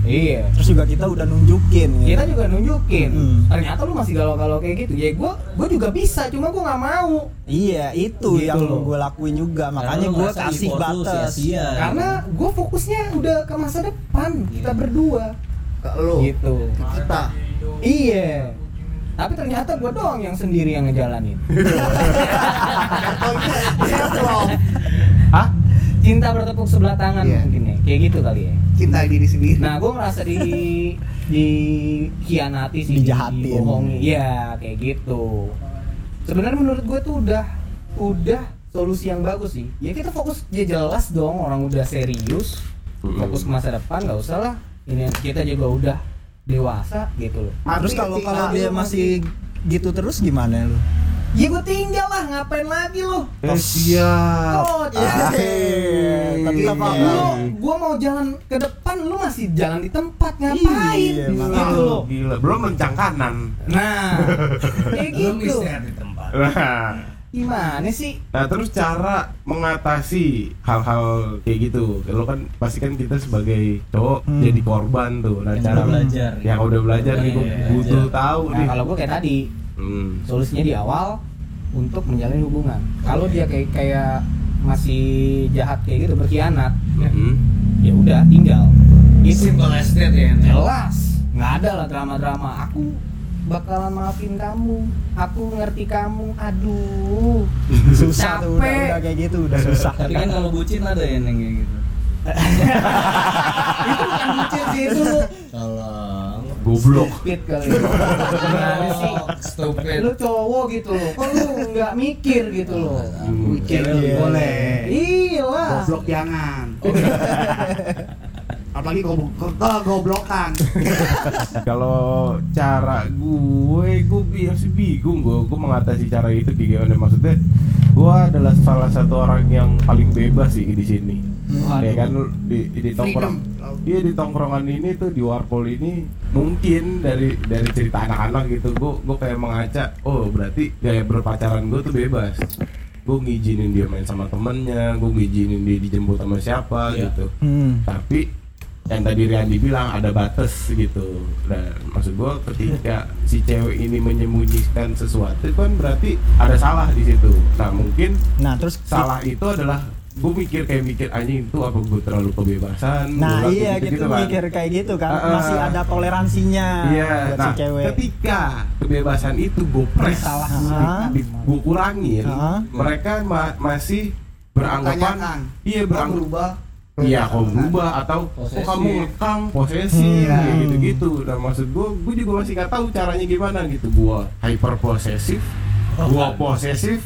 iya terus juga kita udah nunjukin ya. kita juga nunjukin Hmm. ternyata lu masih galau-galau kayak gitu ya gue gue juga bisa cuma gue nggak mau iya itu Gitu yang gue lakuin juga makanya gue kasih batas sia-sia. karena gue fokusnya udah ke masa depan kita berdua Ke lu. gitu Ke kita. Iya tapi ternyata gue doang yang sendiri yang ngejalanin. Hah? cinta bertepuk sebelah tangan Iya. mungkin ya kayak gitu kali ya Cinta diri sendiri. Nah, gue ngerasa di di khianati sih, Dijahatin. dibohongi. Iya, kayak gitu. Sebenarnya menurut gue tuh udah udah solusi yang bagus sih. Ya kita fokus ya jelas dong orang udah serius, fokus ke masa depan nggak usah lah. Ini kita juga udah dewasa gitu loh. terus kalau kalau dia masih gitu terus gimana lu Ya gue tinggal lah, ngapain lagi lo? Eh, siap. Oh, Ah, tetap Iya. apa? lu, gua mau jalan ke depan, lu masih jalan di tempat ngapain? Iya, gitu loh. Gila, belum lencang kanan. Nah, kayak gitu. di tempat. Gimana sih? nah terus cara mengatasi hal-hal kayak gitu. Lo kan pasti kan kita sebagai cowok Hmm. jadi korban tuh. Nah, Yang cara udah belajar. Yang udah belajar nih, gue Iya, butuh belajar. tahu Nah, nih. kalau gua kayak tadi, Hmm. solusinya di awal untuk menjalin hubungan. Kalau dia kayak kayak masih jahat kayak gitu berkhianat, ya, Hmm. ya udah tinggal. Gitu. Simple as that ya. Jelas, nggak ada lah drama-drama. Aku bakalan maafin kamu. Aku ngerti kamu. Aduh. susah tuh udah, udah kayak gitu udah susah Tapi kan kalau bucin ada yang kayak gitu. itu bukan bucin sih itu Tolong. Goblok. stupid kali. Gimana sih? Stupid. Lu cowok gitu loh. Kok lu nggak mikir gitu loh. Iya. boleh. Iya lah. Goblok jangan. apalagi goblok goblokan Kalau cara gue, gue biasa bingung gue, gue mengatasi cara itu gimana maksudnya. Gue adalah salah satu orang yang paling bebas sih di sini. Ya kan di di tongkrong, iya di tongkrongan ini tuh di warpol ini mungkin dari dari cerita anak-anak gitu, gue gue kayak mengaca, oh berarti gaya berpacaran gue tuh bebas. Gue ngizinin dia main sama temennya, gue ngizinin dia dijemput sama siapa Iya. gitu Hmm. tapi yang tadi Riandi bilang ada batas gitu dan maksud gua ketika si cewek ini menyembunyikan sesuatu itu kan berarti ada salah di situ nah mungkin Nah, terus salah itu adalah gue mikir kayak mikir anjing itu apa gue terlalu kebebasan Nah, Gua iya gitu, gitu, kan. mikir kayak gitu kan. Ah. Masih ada toleransinya Iya, buat nah si cewek. ketika kebebasan itu gue press, Salah. Ah. gue kurangin, Ah. mereka ma- masih beranggapan, iya berubah Iya, kok berubah atau kok Posesif. kamu ngekang, posesif, Hmm. kayak gitu-gitu. Nah, maksud gue, gue juga masih nggak tahu caranya gimana gitu. Gua hyper posesif, gua posesif,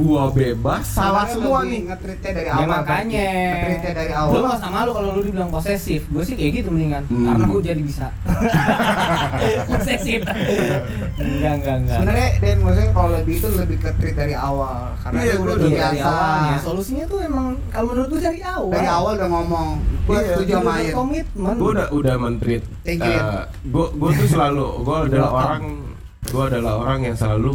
gua bebas, salah semua nih. nge-treatnya dari Ya awal makanya. nge-treatnya dari awal gak sama lu kalau lu dibilang posesif. Gue sih kayak gitu mendingan. Hmm. Karena gue jadi bisa. posesif. enggak, enggak, enggak. sebenarnya dan maksudnya kalau lebih itu lebih ke treat dari awal karena Iya, udah gua Iya, dari awalnya. Solusinya tuh emang kalau menurut gue dari awal. dari awal udah ngomong gue Iya, setuju Udah sama komitmen. Gue udah udah mentreat. Thank you, eh, gue gue tuh selalu, gue adalah orang, gue adalah orang yang selalu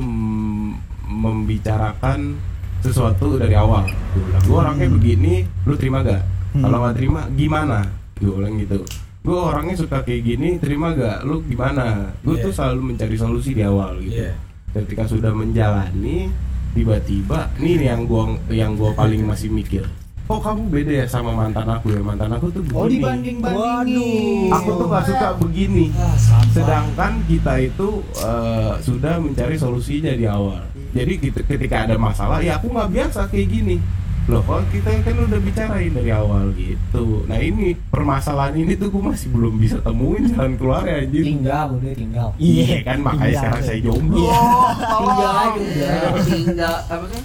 membicarakan sesuatu dari awal. Gue bilang, gue orangnya begini, lu terima gak? Kalau nggak terima, gimana? Gue bilang gitu. Gue orangnya suka kayak gini, terima gak? Lu gimana? Gue Iya. tuh selalu mencari solusi di awal gitu. Iya. Ketika sudah menjalani, tiba-tiba, nih nih yang gua yang gua paling masih mikir. Oh kamu beda ya sama mantan aku ya mantan aku tuh begini. Oh dibanding bandingin. Aku tuh gak suka begini. Ah. Sedangkan kita itu eh, sudah mencari solusinya di awal. Jadi gitu- ketika ada masalah, ya aku nggak biasa kayak gini. Loh, kok kita kan udah bicarain dari awal gitu. Nah ini permasalahan ini tuh gue masih belum bisa temuin jalan keluar ya anjir. tinggal udah tinggal. Iya kan makanya Iya. sekarang saya jomblo. Tinggal aja udah. tinggal apa sih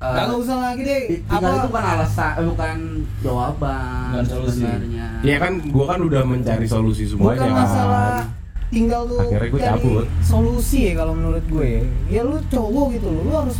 Eh, Kagak usah lagi deh. tinggal itu Apa? bukan alasan eh, bukan jawaban Bukan solusi. sebenarnya Iya kan gua kan udah mencari solusi semuanya Bukan kan. masalah tinggal lu Akhirnya gue cabut. solusi ya kalau menurut gue ya lu cowok gitu loh lu harus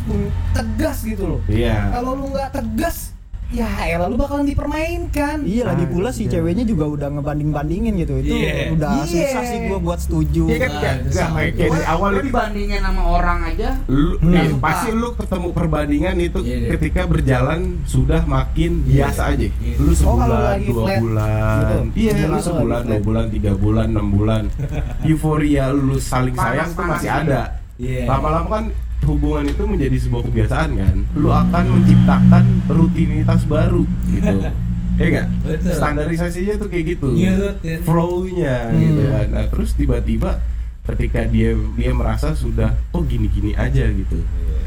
tegas gitu loh Iya. kalau lu nggak tegas ya elah lu bakalan dipermainkan Iya lagi pula si Anjay. ceweknya juga udah ngebanding-bandingin gitu. Itu Iya. udah Iya. susah sih gua buat setuju. Iya kan nggak, sama. kayak di awal lu itu dibandingin sama orang aja lu Hmm. nih, Suka. pasti lu ketemu perbandingan itu Iya, iya. ketika berjalan sudah makin Iya. biasa aja. Iya. Lu Oh, sebulan, lagi dua flat, bulan, gitu. iya Sebulan lu tuh sebulan, dua bulan, tiga bulan, enam bulan. Euforia lu saling sayang tuh masih ada. Iya. Lama-lama kan hubungan itu menjadi sebuah kebiasaan kan. Lu akan menciptakan rutinitas baru gitu. Iya enggak? Standarisasinya tuh kayak gitu Nyurut kan. flow-nya Hmm. gitu kan. Nah, terus tiba-tiba ketika dia dia merasa sudah oh gini-gini aja gitu.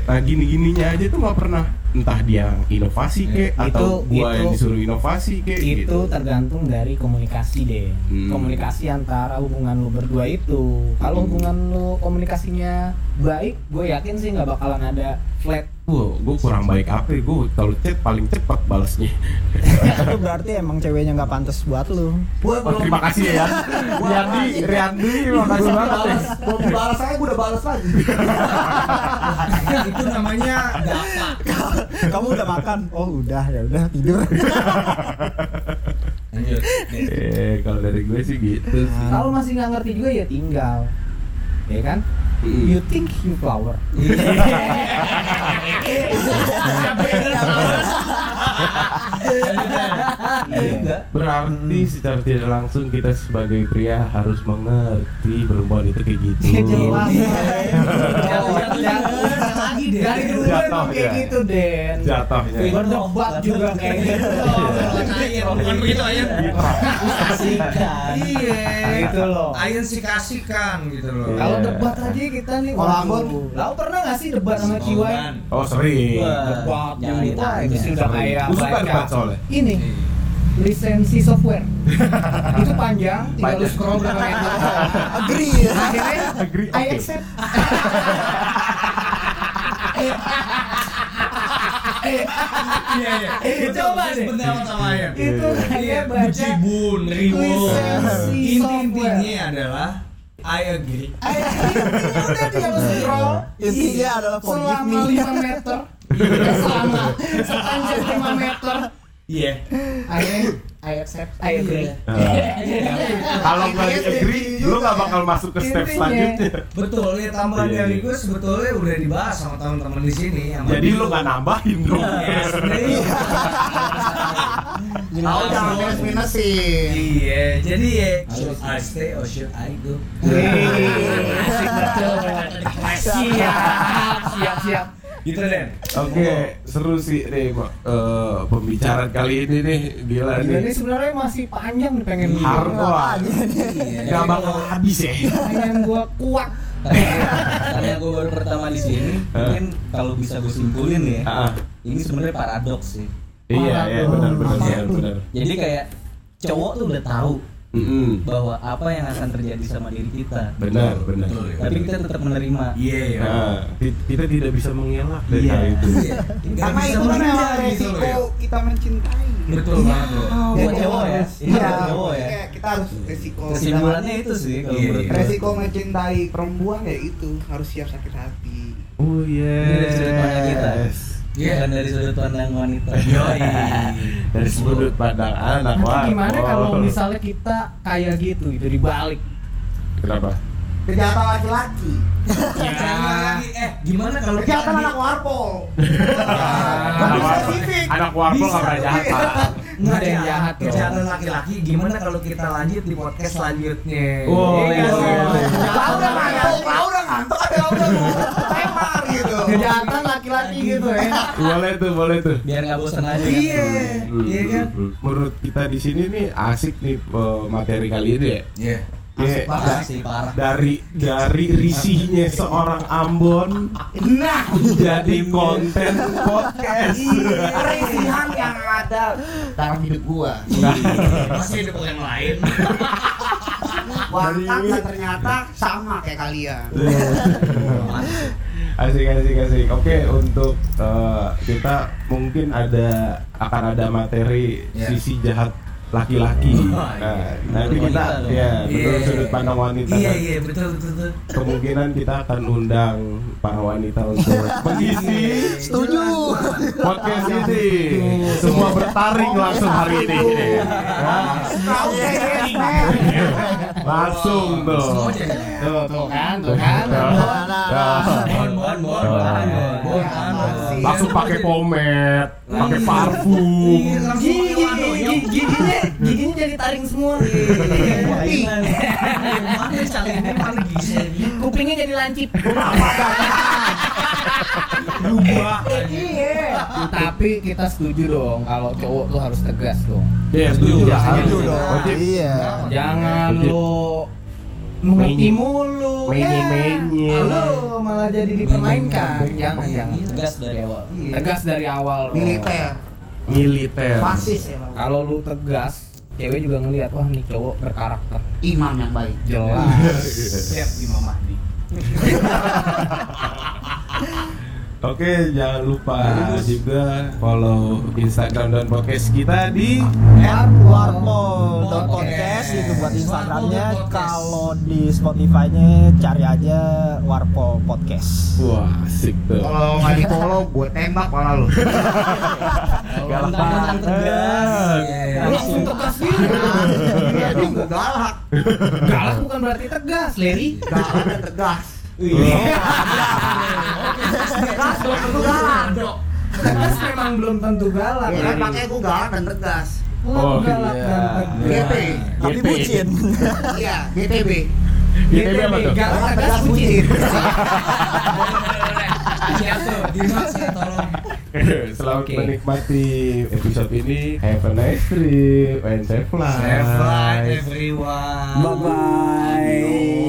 Nah, gini-gininya aja tuh nggak pernah entah dia inovasi kek Itu- atau gua itu- yang disuruh inovasi kek itu gitu. tergantung dari komunikasi deh Hmm. komunikasi antara hubungan lu berdua itu kalau Hmm. hubungan lu komunikasinya baik gue yakin sih nggak bakalan ada flat Wah, gue kurang baik apa? Gue kalau chat paling cepat balasnya. itu berarti emang ceweknya nggak pantas buat lu. gue Oh, terima kasih ya. Riandi, Riandi, terima kasih banget ya. belum balas saya gue udah balas lagi itu namanya. Kamu udah makan? Oh udah ya udah tidur. Lanjut. Eh, kalau dari gue sih gitu sih. kalau masih nggak ngerti juga ya tinggal ya kan. You think you Iya. Berarti secara tidak langsung kita sebagai pria harus mengerti perempuan itu kayak gitu. jelas Jatuh-jatuhnya lagi deh. dari dulu Jatuh, emang kayak ya. gitu Den Jatuhnya. berdebat juga kayak gitu Bukan begitu Ayan. Kasihkan. iya itu loh Ayan sih kasihkan gitu loh. kalau Iya. debat aja kita nih Kalau pernah gak sih debat sama Ciwai? Kan. Oh sering. Debat jangan ditanya. itu sih udah kayak Suka baca debat soalnya. Ini lisensi software itu panjang tinggal lu scroll berapa meter Agree. akhirnya Agree, I oke. accept Iya iya. Itu Coba deh. Sebentar sama ayam. Itu Iya, baca Bujibun, Riwo. lisensi Inti-intinya adalah I agree. Intinya udah dia harus scroll Intinya adalah forgive selama me. 5 meter selama sepanjang 5 meter. Iya. I I accept. I agree. Kalau nggak di agree, lu nggak bakal masuk ke step selanjutnya. Betul, ya tambahan Iya, dari iya. gue sebetulnya udah dibahas sama teman-teman di sini. sama Jadi lu nggak nambahin dong. Iya, Tahu jangan minus minusin. Iya, jadi ya should I stay or should I go? Asik betul Siap Siap siap Gitu deh. Oke, seru sih nih. Eh, pembicaraan kali ini nih gila Ini nih. sebenarnya masih panjang nih pengen Hardcore. Gak bakal habis ya. pengen gua kuat Karena gue baru pertama di sini, mungkin kalau bisa gue simpulin ya, ini sebenarnya paradoks sih. Iya, iya benar benar benar benar. Jadi kayak cowok tuh udah tahu Mm-mm. bahwa apa yang akan terjadi sama diri kita, Benar benar. Betul, ya. tapi kita tetap menerima. Iya, iya. Nah, ti- kita tidak bisa mengelak dari Iya. hal itu. Iya. Karena bisa itu kan memang gitu resiko ya. kita mencintai. Betul banget loh. Buat Jadi cowok ya, Iya, buat cowok ya. kayak kita harus resiko. Kesimpulannya itu sih kalau Iya, menurut iya. Resiko mencintai perempuan ya itu harus siap sakit hati. Oh iya. Ini dari sudut pandang kita. Iya. Bukan dari sudut pandang wanita. Dari sudut pandang anak Nanti wah. gimana oh. kalau misalnya kita kayak gitu itu dibalik Kenapa? Kejahatan laki-laki. Ya. Eh, gimana kalau kita Kejahatan anak warpol. Anak warpol, anak warpol nggak pernah jahat. Nggak ada yang Kejahatan- jahat. Kejahatan laki-laki gimana kalau kita lanjut di podcast selanjutnya? Oh, Iya iya, sih? Iya, iya. Tembak gitu. kejahatan laki-laki gitu ya Boleh tuh, boleh tuh. Biar nggak bosan aja. kan? Iya, Hmm, iya kan? hmm, hmm. Menurut kita di sini nih asik nih eh, materi kali ini ya. Iya. Kayak Parah sih, parah. dari dari risihnya seorang Ambon Nah, jadi konten podcast. kerisihan yang ada dalam hidup gua. Masih ada yang lain. Warteg dan ternyata sama kayak kalian. asik asik asik. Oke untuk eh, kita mungkin ada akan ada materi Ya. sisi jahat laki-laki. Oh, Nah, iya. nanti kita wanita ya Iya, menurut iya, sudut iya. pandang wanita Iya kan. iya betul betul. betul. kemungkinan kita akan undang para wanita untuk mengisi Setuju. podcast ini. Semua bertaring langsung hari ini. Tahu kayak Langsung tuh. Tuh, tuh kan tuh kan. Langsung pakai pomade, pakai parfum. Iya, langsung gigi giginya giginya jadi taring semua. Mana ini mana gigi kupingnya jadi lancip. Berubah. iya. Tapi kita setuju dong kalau cowok tuh harus tegas dong. Iya, setuju. Setuju. dong. Iya. jangan lu mengerti mulu. Menye-menye. ya. Lu malah jadi dipermainkan. Jangan jangan. Tegas dari awal. tegas dari awal. Militer, Militer. fasis ya. Kalau lu tegas cewek juga ngelihat wah nih cowok berkarakter Imam yang baik. jelas Siap Imam Mahdi. Oke, jangan lupa juga follow Instagram dan podcast kita di warpol.podcast itu buat Instagramnya. Kalau di Spotify-nya cari aja warpol podcast. Wah, asik tuh. Kalau nggak di follow, gue tembak malah lu. Galak Mentang-mentang tegas. Iya. langsung tegas gitu galak, galak. Bukan berarti tegas Larry galak dan tegas. Iya. Tegas belum tentu galak. tegas memang belum tentu galak Ya kan makanya gue galak dan tegas. Oh, galak iya. dan tegas GP. tapi bucin Iya, GTB. GTB apa tuh? galak tegas bucin bucin. Siap tuh. Dimas ya tolong. Selamat Oke. menikmati episode ini. Have a nice trip and safe flight. Have fun everyone. bye bye